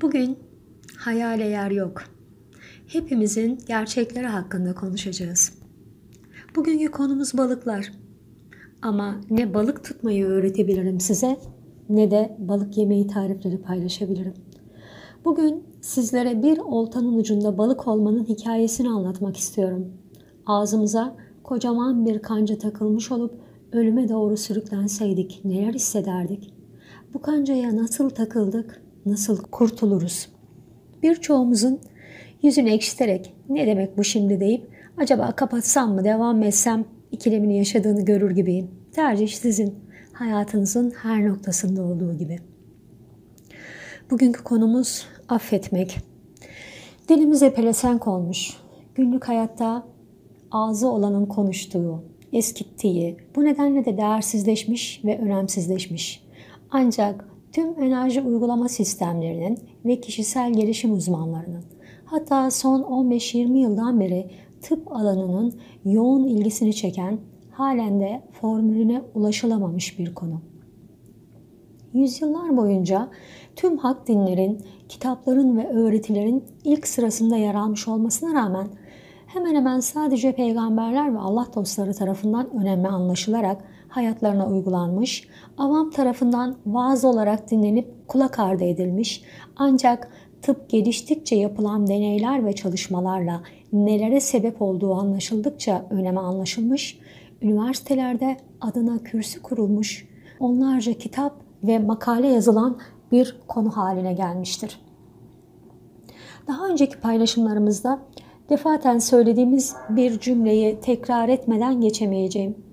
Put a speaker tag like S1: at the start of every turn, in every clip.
S1: Bugün hayale yer yok. Hepimizin gerçekleri hakkında konuşacağız. Bugünkü konumuz balıklar. Ama ne balık tutmayı öğretebilirim size ne de balık yemeği tarifleri paylaşabilirim. Bugün sizlere bir oltanın ucunda balık olmanın hikayesini anlatmak istiyorum. Ağzımıza kocaman bir kanca takılmış olup ölüme doğru sürüklenseydik neler hissederdik? Bu kancaya nasıl takıldık, nasıl kurtuluruz? Birçoğumuzun yüzünü ekşiterek ne demek bu şimdi deyip acaba kapatsam mı devam etsem ikilemini yaşadığını görür gibiyim. Tercih sizin hayatınızın her noktasında olduğu gibi. Bugünkü konumuz affetmek. Dilimize pelesenk olmuş. Günlük hayatta ağzı olanın konuştuğu, eskittiği, bu nedenle de değersizleşmiş ve önemsizleşmiş. Ancak tüm enerji uygulama sistemlerinin ve kişisel gelişim uzmanlarının hatta son 15-20 yıldan beri tıp alanının yoğun ilgisini çeken halen de formülüne ulaşılamamış bir konu. Yüzyıllar boyunca tüm hak dinlerin, kitapların ve öğretilerin ilk sırasında yer almış olmasına rağmen hemen hemen sadece peygamberler ve Allah dostları tarafından önemli anlaşılarak hayatlarına uygulanmış, avam tarafından vaaz olarak dinlenip kulak ardı edilmiş ancak tıp geliştikçe yapılan deneyler ve çalışmalarla nelere sebep olduğu anlaşıldıkça öneme anlaşılmış, üniversitelerde adına kürsü kurulmuş, onlarca kitap ve makale yazılan bir konu haline gelmiştir. Daha önceki paylaşımlarımızda defaten söylediğimiz bir cümleyi tekrar etmeden geçemeyeceğim.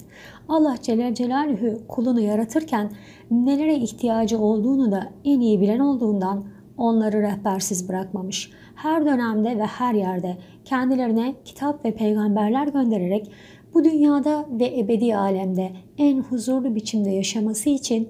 S1: Allah Celle Celaluhu kulunu yaratırken nelere ihtiyacı olduğunu da en iyi bilen olduğundan onları rehbersiz bırakmamış. Her dönemde ve her yerde kendilerine kitap ve peygamberler göndererek bu dünyada ve ebedi alemde en huzurlu biçimde yaşaması için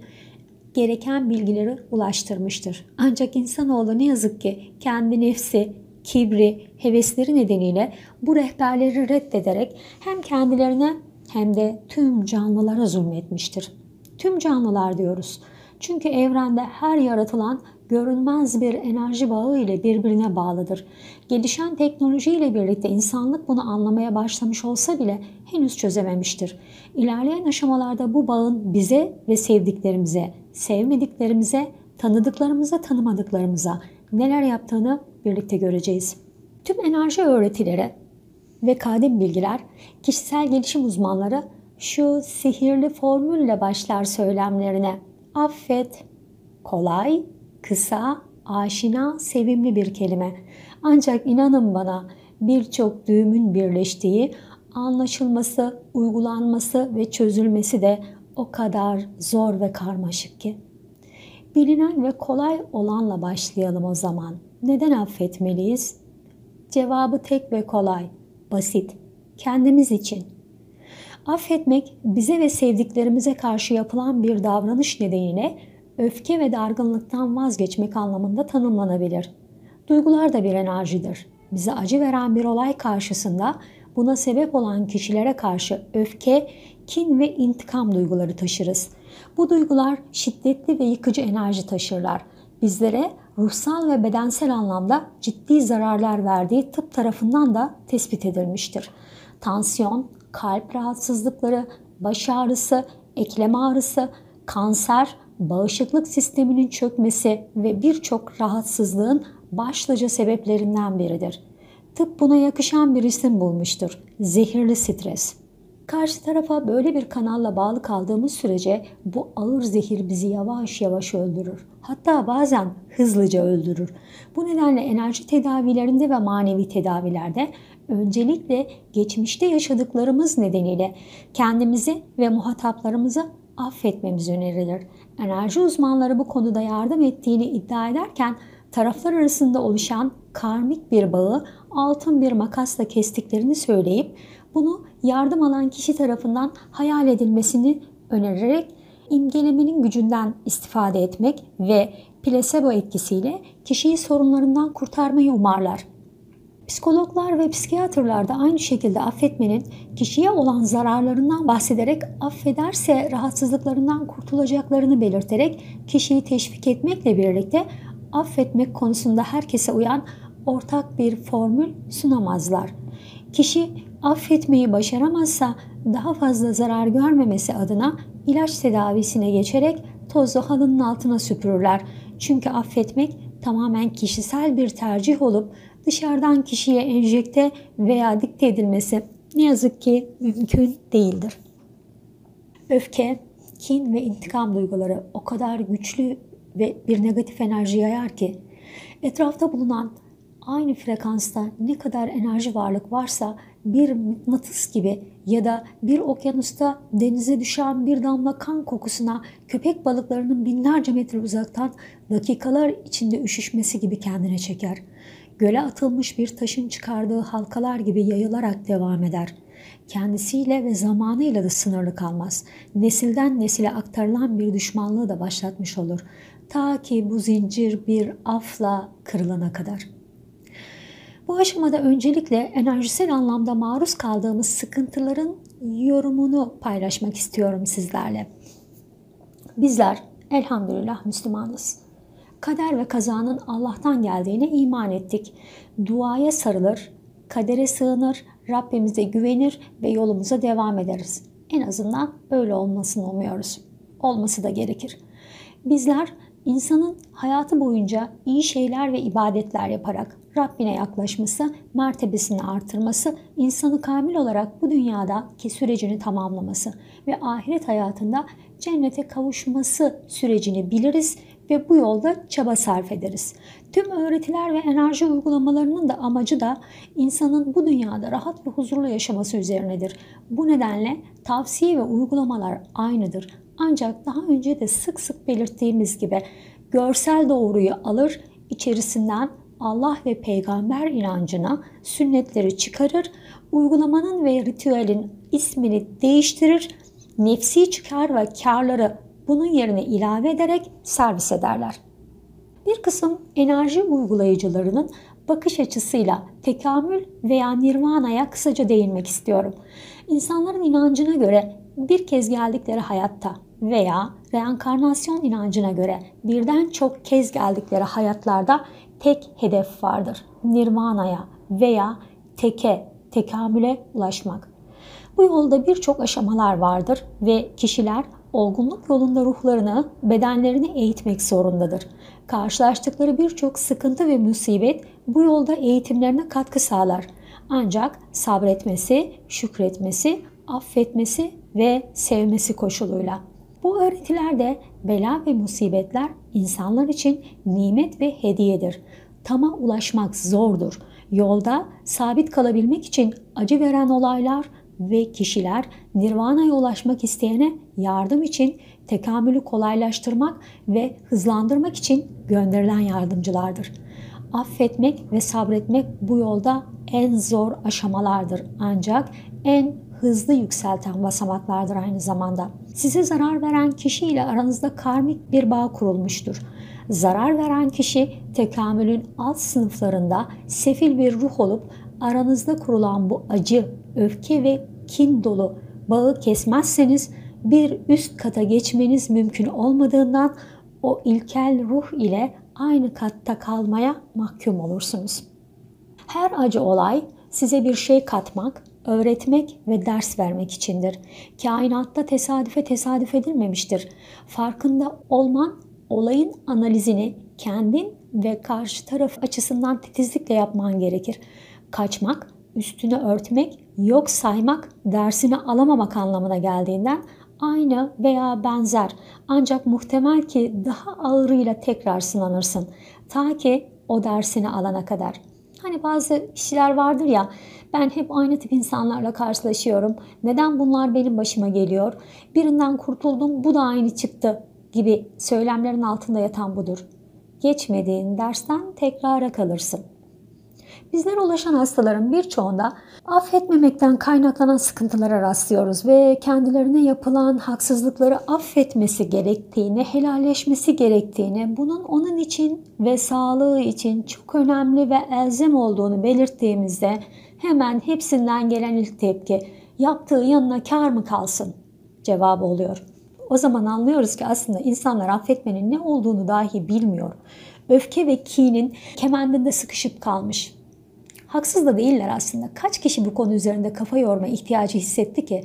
S1: gereken bilgileri ulaştırmıştır. Ancak insanoğlu ne yazık ki kendi nefsi, kibri, hevesleri nedeniyle bu rehberleri reddederek hem kendilerine hem de tüm canlılara zulmetmiştir. Tüm canlılar diyoruz. Çünkü evrende her yaratılan görünmez bir enerji bağı ile birbirine bağlıdır. Gelişen teknoloji ile birlikte insanlık bunu anlamaya başlamış olsa bile henüz çözememiştir. İlerleyen aşamalarda bu bağın bize ve sevdiklerimize, sevmediklerimize, tanıdıklarımıza, tanımadıklarımıza neler yaptığını birlikte göreceğiz. Tüm enerji öğretileri ve kadim bilgiler kişisel gelişim uzmanları şu sihirli formülle başlar söylemlerine. Affet, kolay, kısa, aşina, sevimli bir kelime. Ancak inanın bana birçok düğümün birleştiği, anlaşılması, uygulanması ve çözülmesi de o kadar zor ve karmaşık ki. Bilinen ve kolay olanla başlayalım o zaman. Neden affetmeliyiz? Cevabı tek ve kolay, basit. Kendimiz için. Affetmek bize ve sevdiklerimize karşı yapılan bir davranış nedeniyle öfke ve dargınlıktan vazgeçmek anlamında tanımlanabilir. Duygular da bir enerjidir. Bize acı veren bir olay karşısında buna sebep olan kişilere karşı öfke, kin ve intikam duyguları taşırız. Bu duygular şiddetli ve yıkıcı enerji taşırlar. Bizlere ruhsal ve bedensel anlamda ciddi zararlar verdiği tıp tarafından da tespit edilmiştir. Tansiyon, kalp rahatsızlıkları, baş ağrısı, eklem ağrısı, kanser, bağışıklık sisteminin çökmesi ve birçok rahatsızlığın başlıca sebeplerinden biridir. Tıp buna yakışan bir isim bulmuştur. Zehirli stres. Karşı tarafa böyle bir kanalla bağlı kaldığımız sürece bu ağır zehir bizi yavaş yavaş öldürür. Hatta bazen hızlıca öldürür. Bu nedenle enerji tedavilerinde ve manevi tedavilerde öncelikle geçmişte yaşadıklarımız nedeniyle kendimizi ve muhataplarımızı affetmemiz önerilir. Enerji uzmanları bu konuda yardım ettiğini iddia ederken taraflar arasında oluşan karmik bir bağı altın bir makasla kestiklerini söyleyip bunu yardım alan kişi tarafından hayal edilmesini önererek imgelemenin gücünden istifade etmek ve plasebo etkisiyle kişiyi sorunlarından kurtarmayı umarlar. Psikologlar ve psikiyatrlar da aynı şekilde affetmenin kişiye olan zararlarından bahsederek affederse rahatsızlıklarından kurtulacaklarını belirterek kişiyi teşvik etmekle birlikte affetmek konusunda herkese uyan ortak bir formül sunamazlar. Kişi affetmeyi başaramazsa daha fazla zarar görmemesi adına ilaç tedavisine geçerek tozu halının altına süpürürler. Çünkü affetmek tamamen kişisel bir tercih olup dışarıdan kişiye enjekte veya dikte edilmesi ne yazık ki mümkün değildir. Öfke, kin ve intikam duyguları o kadar güçlü ve bir negatif enerji yayar ki etrafta bulunan aynı frekansta ne kadar enerji varlık varsa bir mıknatıs gibi ya da bir okyanusta denize düşen bir damla kan kokusuna köpek balıklarının binlerce metre uzaktan dakikalar içinde üşüşmesi gibi kendine çeker. Göle atılmış bir taşın çıkardığı halkalar gibi yayılarak devam eder. Kendisiyle ve zamanıyla da sınırlı kalmaz. Nesilden nesile aktarılan bir düşmanlığı da başlatmış olur. Ta ki bu zincir bir afla kırılana kadar.'' Bu aşamada öncelikle enerjisel anlamda maruz kaldığımız sıkıntıların yorumunu paylaşmak istiyorum sizlerle. Bizler elhamdülillah Müslümanız. Kader ve kazanın Allah'tan geldiğine iman ettik. Duaya sarılır, kadere sığınır, Rabbimize güvenir ve yolumuza devam ederiz. En azından öyle olmasını umuyoruz. Olması da gerekir. Bizler insanın hayatı boyunca iyi şeyler ve ibadetler yaparak Rabbine yaklaşması, mertebesini artırması, insanı kamil olarak bu dünyada ki sürecini tamamlaması ve ahiret hayatında cennete kavuşması sürecini biliriz ve bu yolda çaba sarf ederiz. Tüm öğretiler ve enerji uygulamalarının da amacı da insanın bu dünyada rahat ve huzurlu yaşaması üzerinedir. Bu nedenle tavsiye ve uygulamalar aynıdır. Ancak daha önce de sık sık belirttiğimiz gibi görsel doğruyu alır, içerisinden Allah ve peygamber inancına sünnetleri çıkarır, uygulamanın ve ritüelin ismini değiştirir, nefsi çıkar ve karları bunun yerine ilave ederek servis ederler. Bir kısım enerji uygulayıcılarının bakış açısıyla tekamül veya nirvanaya kısaca değinmek istiyorum. İnsanların inancına göre bir kez geldikleri hayatta veya reenkarnasyon inancına göre birden çok kez geldikleri hayatlarda tek hedef vardır. Nirvana'ya veya teke, tekamüle ulaşmak. Bu yolda birçok aşamalar vardır ve kişiler olgunluk yolunda ruhlarını, bedenlerini eğitmek zorundadır. Karşılaştıkları birçok sıkıntı ve musibet bu yolda eğitimlerine katkı sağlar. Ancak sabretmesi, şükretmesi, affetmesi ve sevmesi koşuluyla. Bu öğretilerde bela ve musibetler insanlar için nimet ve hediyedir. Tama ulaşmak zordur. Yolda sabit kalabilmek için acı veren olaylar ve kişiler nirvana'ya ulaşmak isteyene yardım için tekamülü kolaylaştırmak ve hızlandırmak için gönderilen yardımcılardır. Affetmek ve sabretmek bu yolda en zor aşamalardır ancak en hızlı yükselten basamaklardır aynı zamanda. Size zarar veren kişi ile aranızda karmik bir bağ kurulmuştur. Zarar veren kişi tekamülün alt sınıflarında sefil bir ruh olup aranızda kurulan bu acı, öfke ve kin dolu bağı kesmezseniz bir üst kata geçmeniz mümkün olmadığından o ilkel ruh ile aynı katta kalmaya mahkum olursunuz. Her acı olay size bir şey katmak, öğretmek ve ders vermek içindir. Kainatta tesadüfe tesadüf edilmemiştir. Farkında olman olayın analizini kendin ve karşı taraf açısından titizlikle yapman gerekir. Kaçmak, üstünü örtmek, yok saymak, dersini alamamak anlamına geldiğinden aynı veya benzer ancak muhtemel ki daha ağırıyla tekrar sınanırsın. Ta ki o dersini alana kadar. Hani bazı kişiler vardır ya ben hep aynı tip insanlarla karşılaşıyorum. Neden bunlar benim başıma geliyor? Birinden kurtuldum bu da aynı çıktı gibi söylemlerin altında yatan budur. Geçmediğin dersten tekrara kalırsın. Bizlere ulaşan hastaların birçoğunda affetmemekten kaynaklanan sıkıntılara rastlıyoruz ve kendilerine yapılan haksızlıkları affetmesi gerektiğini, helalleşmesi gerektiğini, bunun onun için ve sağlığı için çok önemli ve elzem olduğunu belirttiğimizde hemen hepsinden gelen ilk tepki yaptığı yanına kar mı kalsın cevabı oluyor. O zaman anlıyoruz ki aslında insanlar affetmenin ne olduğunu dahi bilmiyor. öfke ve kinin kemendinde sıkışıp kalmış. Haksız da değiller aslında. Kaç kişi bu konu üzerinde kafa yorma ihtiyacı hissetti ki?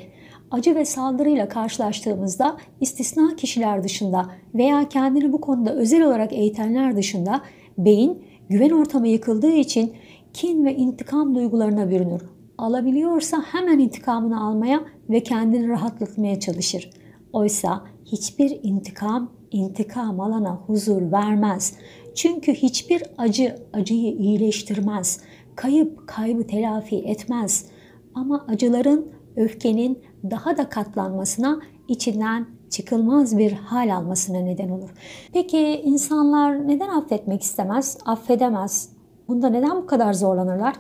S1: Acı ve saldırıyla karşılaştığımızda istisna kişiler dışında veya kendini bu konuda özel olarak eğitenler dışında beyin güven ortamı yıkıldığı için kin ve intikam duygularına bürünür. Alabiliyorsa hemen intikamını almaya ve kendini rahatlatmaya çalışır. Oysa hiçbir intikam intikam alana huzur vermez. Çünkü hiçbir acı acıyı iyileştirmez. Kayıp kaybı telafi etmez. Ama acıların, öfkenin daha da katlanmasına, içinden çıkılmaz bir hal almasına neden olur. Peki insanlar neden affetmek istemez, affedemez? Bunda neden bu kadar zorlanırlar?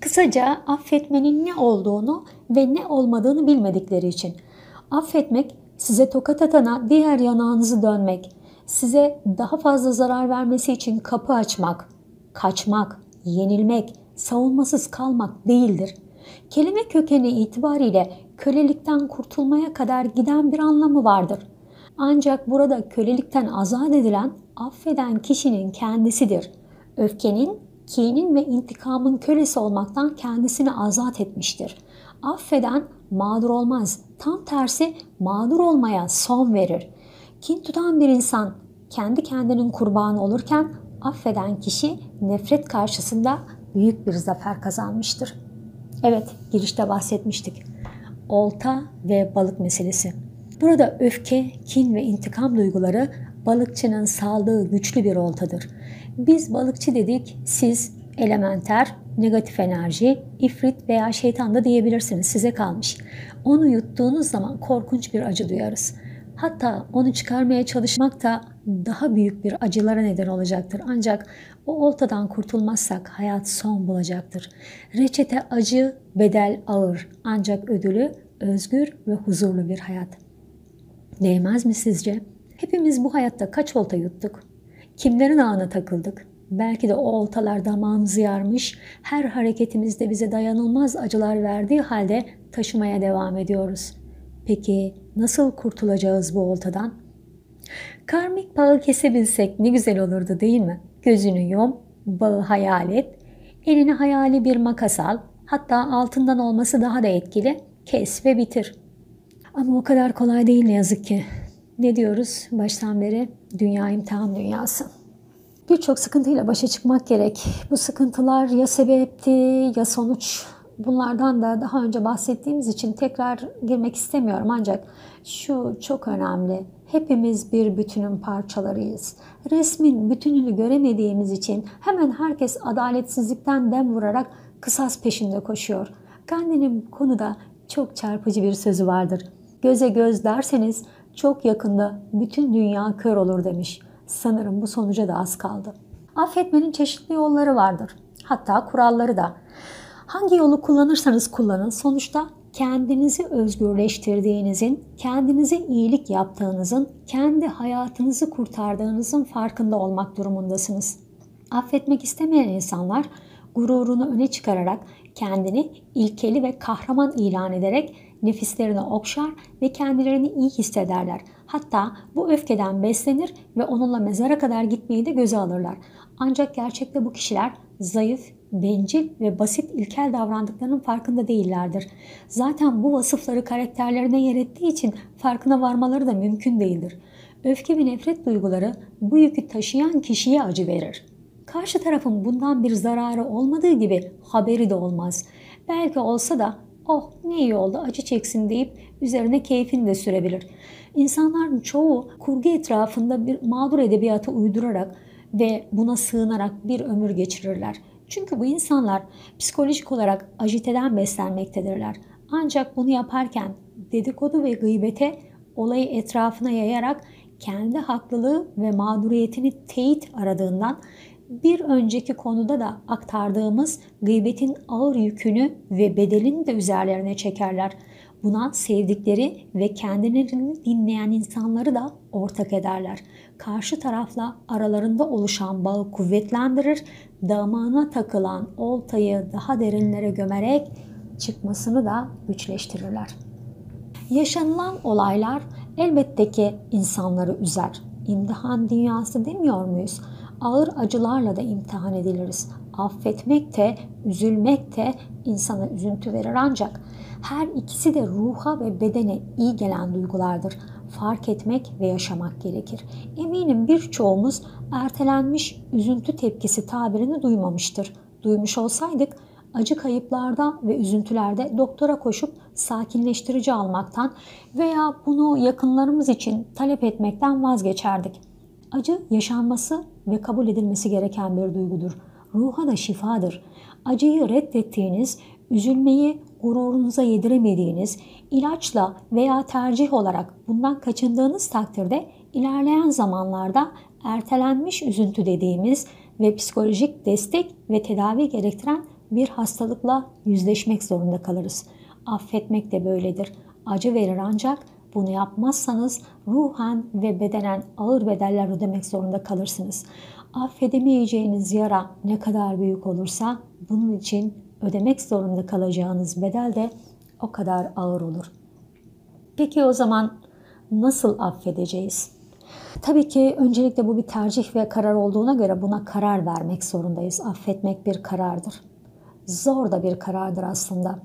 S1: Kısaca affetmenin ne olduğunu ve ne olmadığını bilmedikleri için. Affetmek size tokat atana diğer yanağınızı dönmek, size daha fazla zarar vermesi için kapı açmak, kaçmak, yenilmek, savunmasız kalmak değildir. Kelime kökeni itibariyle kölelikten kurtulmaya kadar giden bir anlamı vardır. Ancak burada kölelikten azat edilen affeden kişinin kendisidir. Öfkenin, kinin ve intikamın kölesi olmaktan kendisini azat etmiştir. Affeden mağdur olmaz. Tam tersi mağdur olmaya son verir. Kin tutan bir insan kendi kendinin kurbanı olurken affeden kişi nefret karşısında büyük bir zafer kazanmıştır. Evet, girişte bahsetmiştik. Olta ve balık meselesi. Burada öfke, kin ve intikam duyguları balıkçının saldığı güçlü bir oltadır. Biz balıkçı dedik, siz elementer, negatif enerji, ifrit veya şeytan da diyebilirsiniz. Size kalmış. Onu yuttuğunuz zaman korkunç bir acı duyarız. Hatta onu çıkarmaya çalışmak da daha büyük bir acılara neden olacaktır. Ancak o oltadan kurtulmazsak hayat son bulacaktır. Reçete acı, bedel ağır. Ancak ödülü özgür ve huzurlu bir hayat. Değmez mi sizce? Hepimiz bu hayatta kaç olta yuttuk? Kimlerin ağına takıldık? Belki de o oltalar damağımızı yarmış, her hareketimizde bize dayanılmaz acılar verdiği halde taşımaya devam ediyoruz. Peki nasıl kurtulacağız bu oltadan? Karmik bağı kesebilsek ne güzel olurdu değil mi? Gözünü yum, bağı hayal et, eline hayali bir makas al, hatta altından olması daha da etkili, kes ve bitir. Ama o kadar kolay değil ne yazık ki. Ne diyoruz baştan beri? Dünya imtihan dünyası. Birçok sıkıntıyla başa çıkmak gerek. Bu sıkıntılar ya sebepti ya sonuç. Bunlardan da daha önce bahsettiğimiz için tekrar girmek istemiyorum ancak şu çok önemli. Hepimiz bir bütünün parçalarıyız. Resmin bütününü göremediğimiz için hemen herkes adaletsizlikten dem vurarak kısas peşinde koşuyor. Gandhi'nin konuda çok çarpıcı bir sözü vardır. Göze göz derseniz çok yakında bütün dünya kör olur demiş. Sanırım bu sonuca da az kaldı. Affetmenin çeşitli yolları vardır. Hatta kuralları da. Hangi yolu kullanırsanız kullanın sonuçta kendinizi özgürleştirdiğinizin, kendinize iyilik yaptığınızın, kendi hayatınızı kurtardığınızın farkında olmak durumundasınız. Affetmek istemeyen insanlar gururunu öne çıkararak kendini ilkeli ve kahraman ilan ederek nefislerini okşar ve kendilerini iyi hissederler. Hatta bu öfkeden beslenir ve onunla mezara kadar gitmeyi de göze alırlar. Ancak gerçekte bu kişiler zayıf, bencil ve basit ilkel davrandıklarının farkında değillerdir. Zaten bu vasıfları karakterlerine yer ettiği için farkına varmaları da mümkün değildir. Öfke ve nefret duyguları bu yükü taşıyan kişiye acı verir. Karşı tarafın bundan bir zararı olmadığı gibi haberi de olmaz. Belki olsa da oh ne iyi oldu acı çeksin deyip üzerine keyfini de sürebilir. İnsanların çoğu kurgu etrafında bir mağdur edebiyatı uydurarak ve buna sığınarak bir ömür geçirirler. Çünkü bu insanlar psikolojik olarak ajiteden beslenmektedirler. Ancak bunu yaparken dedikodu ve gıybete olayı etrafına yayarak kendi haklılığı ve mağduriyetini teyit aradığından bir önceki konuda da aktardığımız gıybetin ağır yükünü ve bedelini de üzerlerine çekerler. Buna sevdikleri ve kendilerini dinleyen insanları da ortak ederler. Karşı tarafla aralarında oluşan bağı kuvvetlendirir, damağına takılan oltayı daha derinlere gömerek çıkmasını da güçleştirirler. Yaşanılan olaylar elbette ki insanları üzer. İmtihan dünyası demiyor muyuz? Ağır acılarla da imtihan ediliriz. Affetmek de, üzülmek de insana üzüntü verir ancak her ikisi de ruha ve bedene iyi gelen duygulardır. Fark etmek ve yaşamak gerekir. Eminim birçoğumuz ertelenmiş üzüntü tepkisi tabirini duymamıştır. Duymuş olsaydık acı kayıplarda ve üzüntülerde doktora koşup sakinleştirici almaktan veya bunu yakınlarımız için talep etmekten vazgeçerdik. Acı yaşanması ve kabul edilmesi gereken bir duygudur. Ruha da şifadır. Acıyı reddettiğiniz, üzülmeyi gururunuza yediremediğiniz, ilaçla veya tercih olarak bundan kaçındığınız takdirde ilerleyen zamanlarda ertelenmiş üzüntü dediğimiz ve psikolojik destek ve tedavi gerektiren bir hastalıkla yüzleşmek zorunda kalırız. Affetmek de böyledir. Acı verir ancak bunu yapmazsanız ruhen ve bedenen ağır bedeller ödemek zorunda kalırsınız. Affedemeyeceğiniz yara ne kadar büyük olursa bunun için ödemek zorunda kalacağınız bedel de o kadar ağır olur. Peki o zaman nasıl affedeceğiz? Tabii ki öncelikle bu bir tercih ve karar olduğuna göre buna karar vermek zorundayız. Affetmek bir karardır. Zor da bir karardır aslında.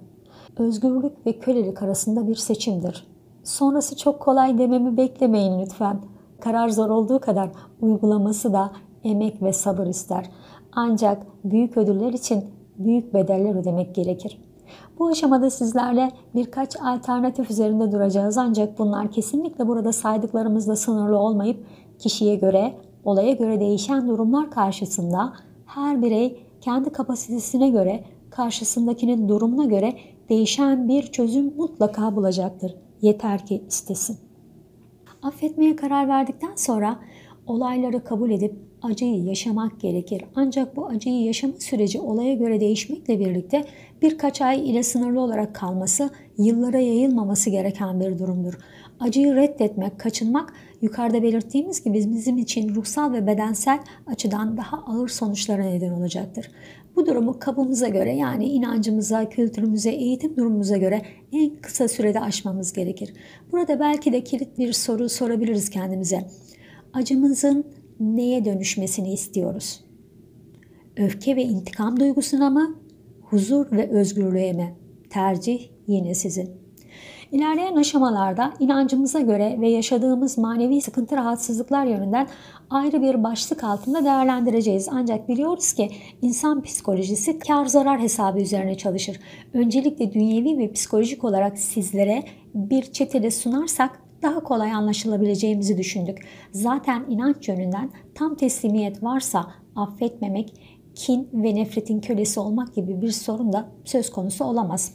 S1: Özgürlük ve kölelik arasında bir seçimdir. Sonrası çok kolay dememi beklemeyin lütfen. Karar zor olduğu kadar uygulaması da emek ve sabır ister. Ancak büyük ödüller için büyük bedeller ödemek gerekir. Bu aşamada sizlerle birkaç alternatif üzerinde duracağız ancak bunlar kesinlikle burada saydıklarımızla sınırlı olmayıp kişiye göre, olaya göre değişen durumlar karşısında her birey kendi kapasitesine göre, karşısındakinin durumuna göre değişen bir çözüm mutlaka bulacaktır. Yeter ki istesin. Affetmeye karar verdikten sonra olayları kabul edip acıyı yaşamak gerekir. Ancak bu acıyı yaşama süreci olaya göre değişmekle birlikte birkaç ay ile sınırlı olarak kalması, yıllara yayılmaması gereken bir durumdur. Acıyı reddetmek, kaçınmak yukarıda belirttiğimiz gibi bizim için ruhsal ve bedensel açıdan daha ağır sonuçlara neden olacaktır. Bu durumu kabımıza göre yani inancımıza, kültürümüze, eğitim durumumuza göre en kısa sürede aşmamız gerekir. Burada belki de kilit bir soru sorabiliriz kendimize. Acımızın neye dönüşmesini istiyoruz? Öfke ve intikam duygusuna mı? Huzur ve özgürlüğe mi? Tercih yine sizin. İlerleyen aşamalarda inancımıza göre ve yaşadığımız manevi sıkıntı rahatsızlıklar yönünden ayrı bir başlık altında değerlendireceğiz. Ancak biliyoruz ki insan psikolojisi kar zarar hesabı üzerine çalışır. Öncelikle dünyevi ve psikolojik olarak sizlere bir çetede sunarsak daha kolay anlaşılabileceğimizi düşündük. Zaten inanç yönünden tam teslimiyet varsa affetmemek, kin ve nefretin kölesi olmak gibi bir sorun da söz konusu olamaz.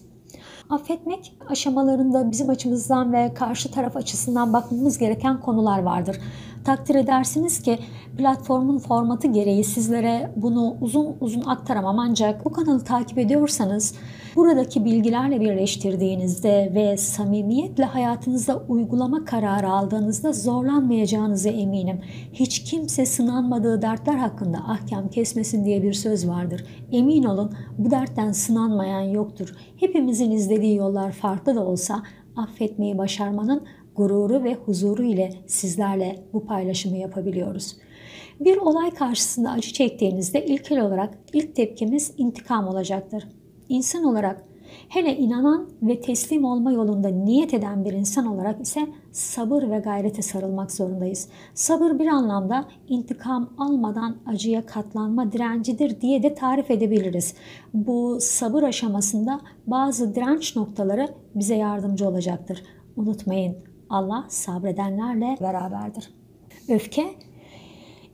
S1: Affetmek aşamalarında bizim açımızdan ve karşı taraf açısından bakmamız gereken konular vardır. Takdir edersiniz ki platformun formatı gereği sizlere bunu uzun uzun aktaramam ancak bu kanalı takip ediyorsanız buradaki bilgilerle birleştirdiğinizde ve samimiyetle hayatınızda uygulama kararı aldığınızda zorlanmayacağınıza eminim. Hiç kimse sınanmadığı dertler hakkında ahkam kesmesin diye bir söz vardır. Emin olun bu dertten sınanmayan yoktur. Hepimizin izlediği yollar farklı da olsa affetmeyi başarmanın gururu ve huzuru ile sizlerle bu paylaşımı yapabiliyoruz. Bir olay karşısında acı çektiğinizde ilkel olarak ilk tepkimiz intikam olacaktır. İnsan olarak hele inanan ve teslim olma yolunda niyet eden bir insan olarak ise sabır ve gayrete sarılmak zorundayız. Sabır bir anlamda intikam almadan acıya katlanma direncidir diye de tarif edebiliriz. Bu sabır aşamasında bazı direnç noktaları bize yardımcı olacaktır. Unutmayın Allah sabredenlerle beraberdir. Öfke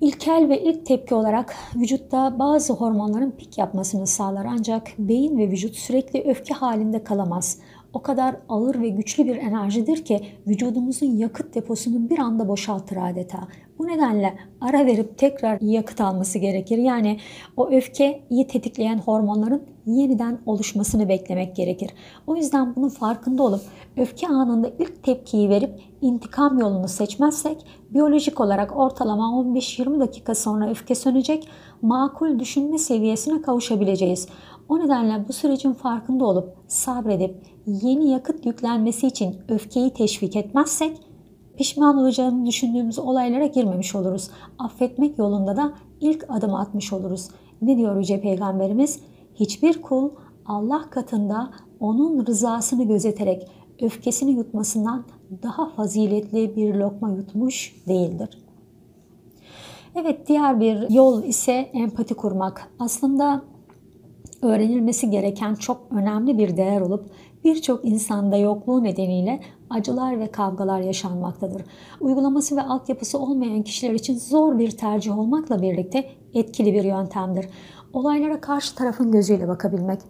S1: İlkel ve ilk tepki olarak vücutta bazı hormonların pik yapmasını sağlar ancak beyin ve vücut sürekli öfke halinde kalamaz. O kadar ağır ve güçlü bir enerjidir ki vücudumuzun yakıt deposunu bir anda boşaltır adeta. Bu nedenle ara verip tekrar yakıt alması gerekir. Yani o öfkeyi tetikleyen hormonların yeniden oluşmasını beklemek gerekir. O yüzden bunun farkında olup öfke anında ilk tepkiyi verip intikam yolunu seçmezsek biyolojik olarak ortalama 15-20 dakika sonra öfke sönecek, makul düşünme seviyesine kavuşabileceğiz. O nedenle bu sürecin farkında olup sabredip yeni yakıt yüklenmesi için öfkeyi teşvik etmezsek pişman olacağını düşündüğümüz olaylara girmemiş oluruz. Affetmek yolunda da ilk adım atmış oluruz. Ne diyor Yüce Peygamberimiz? Hiçbir kul Allah katında onun rızasını gözeterek öfkesini yutmasından daha faziletli bir lokma yutmuş değildir. Evet diğer bir yol ise empati kurmak. Aslında öğrenilmesi gereken çok önemli bir değer olup birçok insanda yokluğu nedeniyle acılar ve kavgalar yaşanmaktadır. Uygulaması ve altyapısı olmayan kişiler için zor bir tercih olmakla birlikte etkili bir yöntemdir. Olaylara karşı tarafın gözüyle bakabilmek.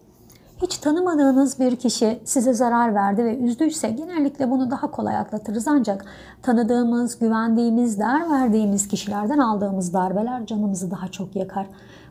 S1: Hiç tanımadığınız bir kişi size zarar verdi ve üzdüyse genellikle bunu daha kolay atlatırız ancak tanıdığımız, güvendiğimiz, değer verdiğimiz kişilerden aldığımız darbeler canımızı daha çok yakar.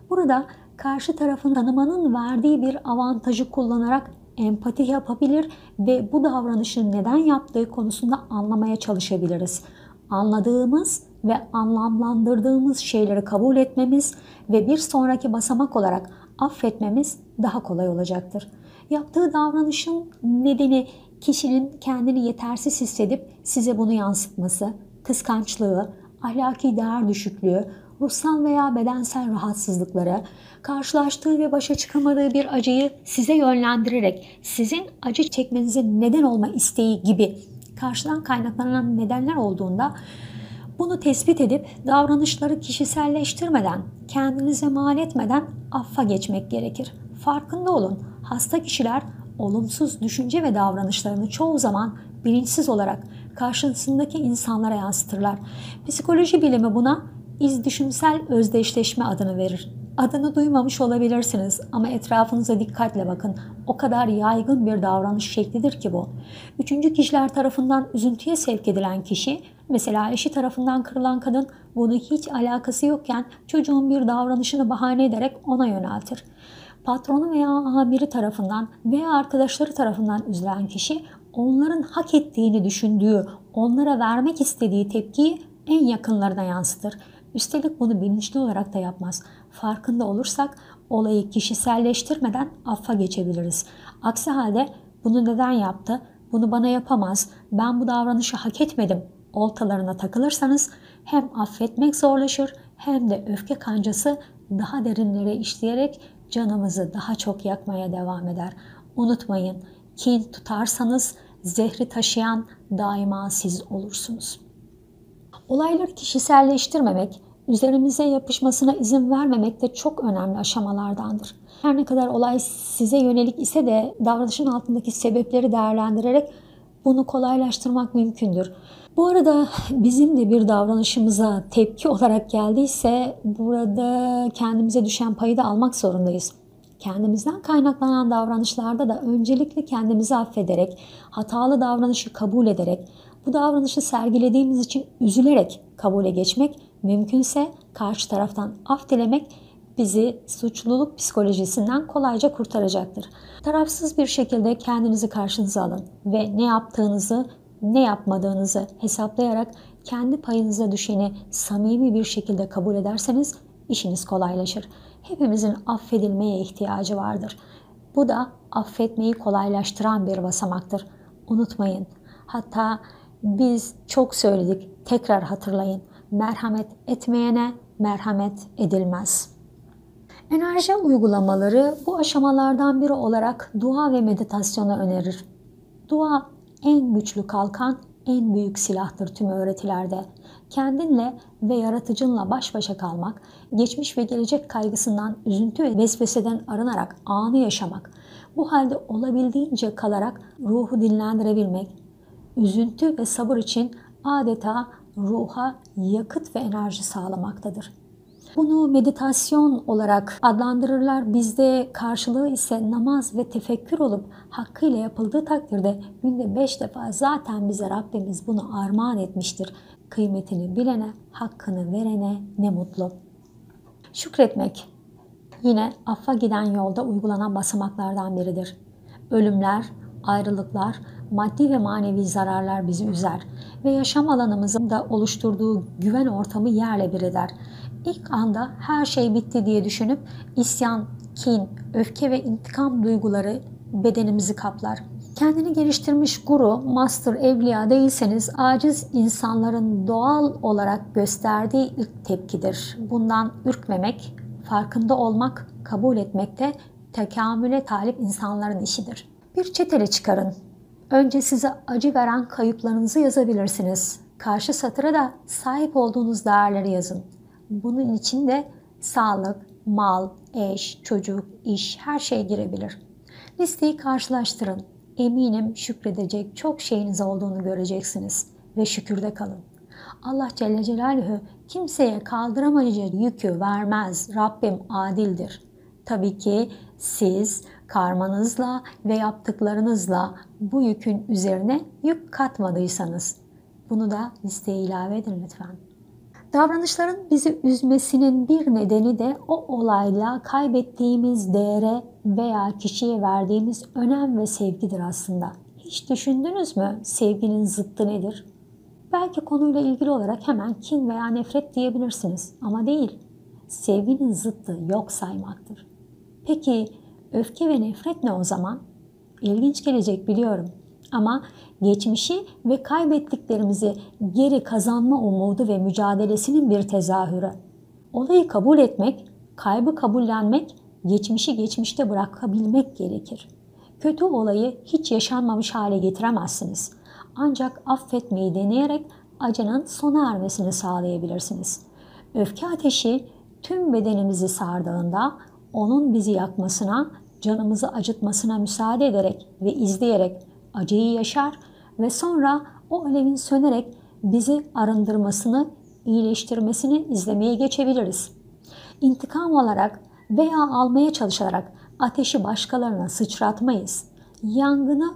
S1: Burada karşı tarafın tanımanın verdiği bir avantajı kullanarak empati yapabilir ve bu davranışın neden yaptığı konusunda anlamaya çalışabiliriz. Anladığımız ve anlamlandırdığımız şeyleri kabul etmemiz ve bir sonraki basamak olarak affetmemiz daha kolay olacaktır. Yaptığı davranışın nedeni kişinin kendini yetersiz hissedip size bunu yansıtması, kıskançlığı, ahlaki değer düşüklüğü, ruhsal veya bedensel rahatsızlıkları, karşılaştığı ve başa çıkamadığı bir acıyı size yönlendirerek sizin acı çekmenize neden olma isteği gibi karşıdan kaynaklanan nedenler olduğunda bunu tespit edip davranışları kişiselleştirmeden, kendinize mal etmeden affa geçmek gerekir. Farkında olun. Hasta kişiler olumsuz düşünce ve davranışlarını çoğu zaman bilinçsiz olarak karşısındaki insanlara yansıtırlar. Psikoloji bilimi buna iz düşünsel özdeşleşme adını verir. Adını duymamış olabilirsiniz ama etrafınıza dikkatle bakın. O kadar yaygın bir davranış şeklidir ki bu. Üçüncü kişiler tarafından üzüntüye sevk edilen kişi, mesela eşi tarafından kırılan kadın bunu hiç alakası yokken çocuğun bir davranışını bahane ederek ona yöneltir. Patronu veya amiri tarafından veya arkadaşları tarafından üzülen kişi onların hak ettiğini düşündüğü, onlara vermek istediği tepkiyi en yakınlarına yansıtır. Üstelik bunu bilinçli olarak da yapmaz. Farkında olursak olayı kişiselleştirmeden affa geçebiliriz. Aksi halde bunu neden yaptı, bunu bana yapamaz, ben bu davranışı hak etmedim oltalarına takılırsanız hem affetmek zorlaşır hem de öfke kancası daha derinlere işleyerek canımızı daha çok yakmaya devam eder. Unutmayın, kin tutarsanız zehri taşıyan daima siz olursunuz. Olayları kişiselleştirmemek, üzerimize yapışmasına izin vermemek de çok önemli aşamalardandır. Her ne kadar olay size yönelik ise de davranışın altındaki sebepleri değerlendirerek bunu kolaylaştırmak mümkündür. Bu arada bizim de bir davranışımıza tepki olarak geldiyse burada kendimize düşen payı da almak zorundayız. Kendimizden kaynaklanan davranışlarda da öncelikle kendimizi affederek, hatalı davranışı kabul ederek, bu davranışı sergilediğimiz için üzülerek kabule geçmek, mümkünse karşı taraftan af dilemek bizi suçluluk psikolojisinden kolayca kurtaracaktır. Tarafsız bir şekilde kendinizi karşınıza alın ve ne yaptığınızı, ne yapmadığınızı hesaplayarak kendi payınıza düşeni samimi bir şekilde kabul ederseniz işiniz kolaylaşır. Hepimizin affedilmeye ihtiyacı vardır. Bu da affetmeyi kolaylaştıran bir basamaktır. Unutmayın. Hatta biz çok söyledik. Tekrar hatırlayın. Merhamet etmeyene merhamet edilmez. Enerji uygulamaları bu aşamalardan biri olarak dua ve meditasyonu önerir. Dua en güçlü kalkan, en büyük silahtır tüm öğretilerde. Kendinle ve yaratıcınla baş başa kalmak, geçmiş ve gelecek kaygısından, üzüntü ve vesveseden arınarak anı yaşamak, bu halde olabildiğince kalarak ruhu dinlendirebilmek, üzüntü ve sabır için adeta ruha yakıt ve enerji sağlamaktadır. Bunu meditasyon olarak adlandırırlar. Bizde karşılığı ise namaz ve tefekkür olup hakkıyla yapıldığı takdirde günde beş defa zaten bize Rabbimiz bunu armağan etmiştir. Kıymetini bilene, hakkını verene ne mutlu. Şükretmek yine affa giden yolda uygulanan basamaklardan biridir. Ölümler, ayrılıklar, maddi ve manevi zararlar bizi üzer ve yaşam alanımızın da oluşturduğu güven ortamı yerle bir eder. İlk anda her şey bitti diye düşünüp isyan, kin, öfke ve intikam duyguları bedenimizi kaplar. Kendini geliştirmiş guru, master, evliya değilseniz aciz insanların doğal olarak gösterdiği ilk tepkidir. Bundan ürkmemek, farkında olmak, kabul etmek de tekamüle talip insanların işidir. Bir çetele çıkarın. Önce size acı veren kayıplarınızı yazabilirsiniz. Karşı satıra da sahip olduğunuz değerleri yazın. Bunun için de sağlık, mal, eş, çocuk, iş her şey girebilir. Listeyi karşılaştırın. Eminim şükredecek çok şeyiniz olduğunu göreceksiniz ve şükürde kalın. Allah Celle Celaluhu kimseye kaldıramayacak yükü vermez. Rabbim adildir. Tabii ki siz karmanızla ve yaptıklarınızla bu yükün üzerine yük katmadıysanız bunu da listeye ilave edin lütfen. Davranışların bizi üzmesinin bir nedeni de o olayla kaybettiğimiz değere veya kişiye verdiğimiz önem ve sevgidir aslında. Hiç düşündünüz mü sevginin zıttı nedir? Belki konuyla ilgili olarak hemen kin veya nefret diyebilirsiniz ama değil. Sevginin zıttı yok saymaktır. Peki öfke ve nefret ne o zaman? İlginç gelecek biliyorum. Ama geçmişi ve kaybettiklerimizi geri kazanma umudu ve mücadelesinin bir tezahürü. Olayı kabul etmek, kaybı kabullenmek, geçmişi geçmişte bırakabilmek gerekir. Kötü olayı hiç yaşanmamış hale getiremezsiniz. Ancak affetmeyi deneyerek acının sona ermesini sağlayabilirsiniz. Öfke ateşi tüm bedenimizi sardığında onun bizi yakmasına, canımızı acıtmasına müsaade ederek ve izleyerek acıyı yaşar ve sonra o alevin sönerek bizi arındırmasını, iyileştirmesini izlemeye geçebiliriz. İntikam olarak veya almaya çalışarak ateşi başkalarına sıçratmayız. Yangını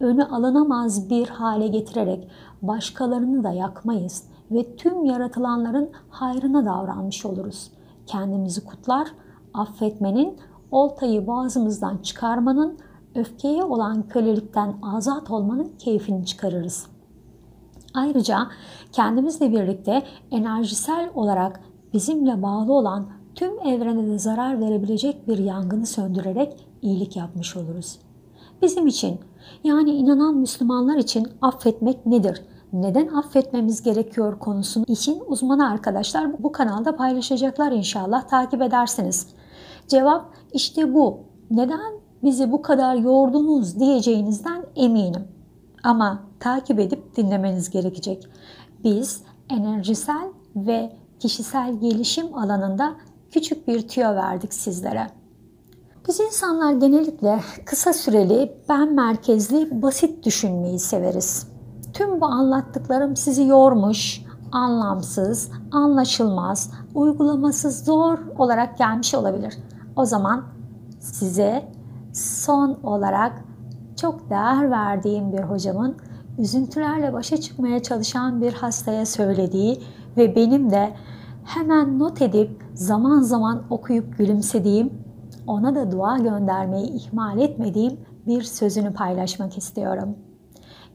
S1: önü alınamaz bir hale getirerek başkalarını da yakmayız ve tüm yaratılanların hayrına davranmış oluruz. Kendimizi kutlar, affetmenin, oltayı boğazımızdan çıkarmanın, öfkeye olan kölelikten azat olmanın keyfini çıkarırız. Ayrıca kendimizle birlikte enerjisel olarak bizimle bağlı olan tüm evrene de zarar verebilecek bir yangını söndürerek iyilik yapmış oluruz. Bizim için yani inanan Müslümanlar için affetmek nedir? Neden affetmemiz gerekiyor konusunun için uzmanı arkadaşlar bu kanalda paylaşacaklar inşallah takip edersiniz. Cevap işte bu. Neden bizi bu kadar yordunuz diyeceğinizden eminim. Ama takip edip dinlemeniz gerekecek. Biz enerjisel ve kişisel gelişim alanında küçük bir tüyo verdik sizlere. Biz insanlar genellikle kısa süreli, ben merkezli, basit düşünmeyi severiz. Tüm bu anlattıklarım sizi yormuş, anlamsız, anlaşılmaz, uygulaması zor olarak gelmiş olabilir. O zaman size son olarak çok değer verdiğim bir hocamın üzüntülerle başa çıkmaya çalışan bir hastaya söylediği ve benim de hemen not edip zaman zaman okuyup gülümsediğim, ona da dua göndermeyi ihmal etmediğim bir sözünü paylaşmak istiyorum.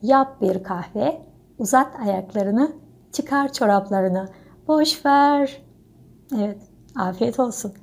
S1: Yap bir kahve, uzat ayaklarını, çıkar çoraplarını, boş ver. Evet, afiyet olsun.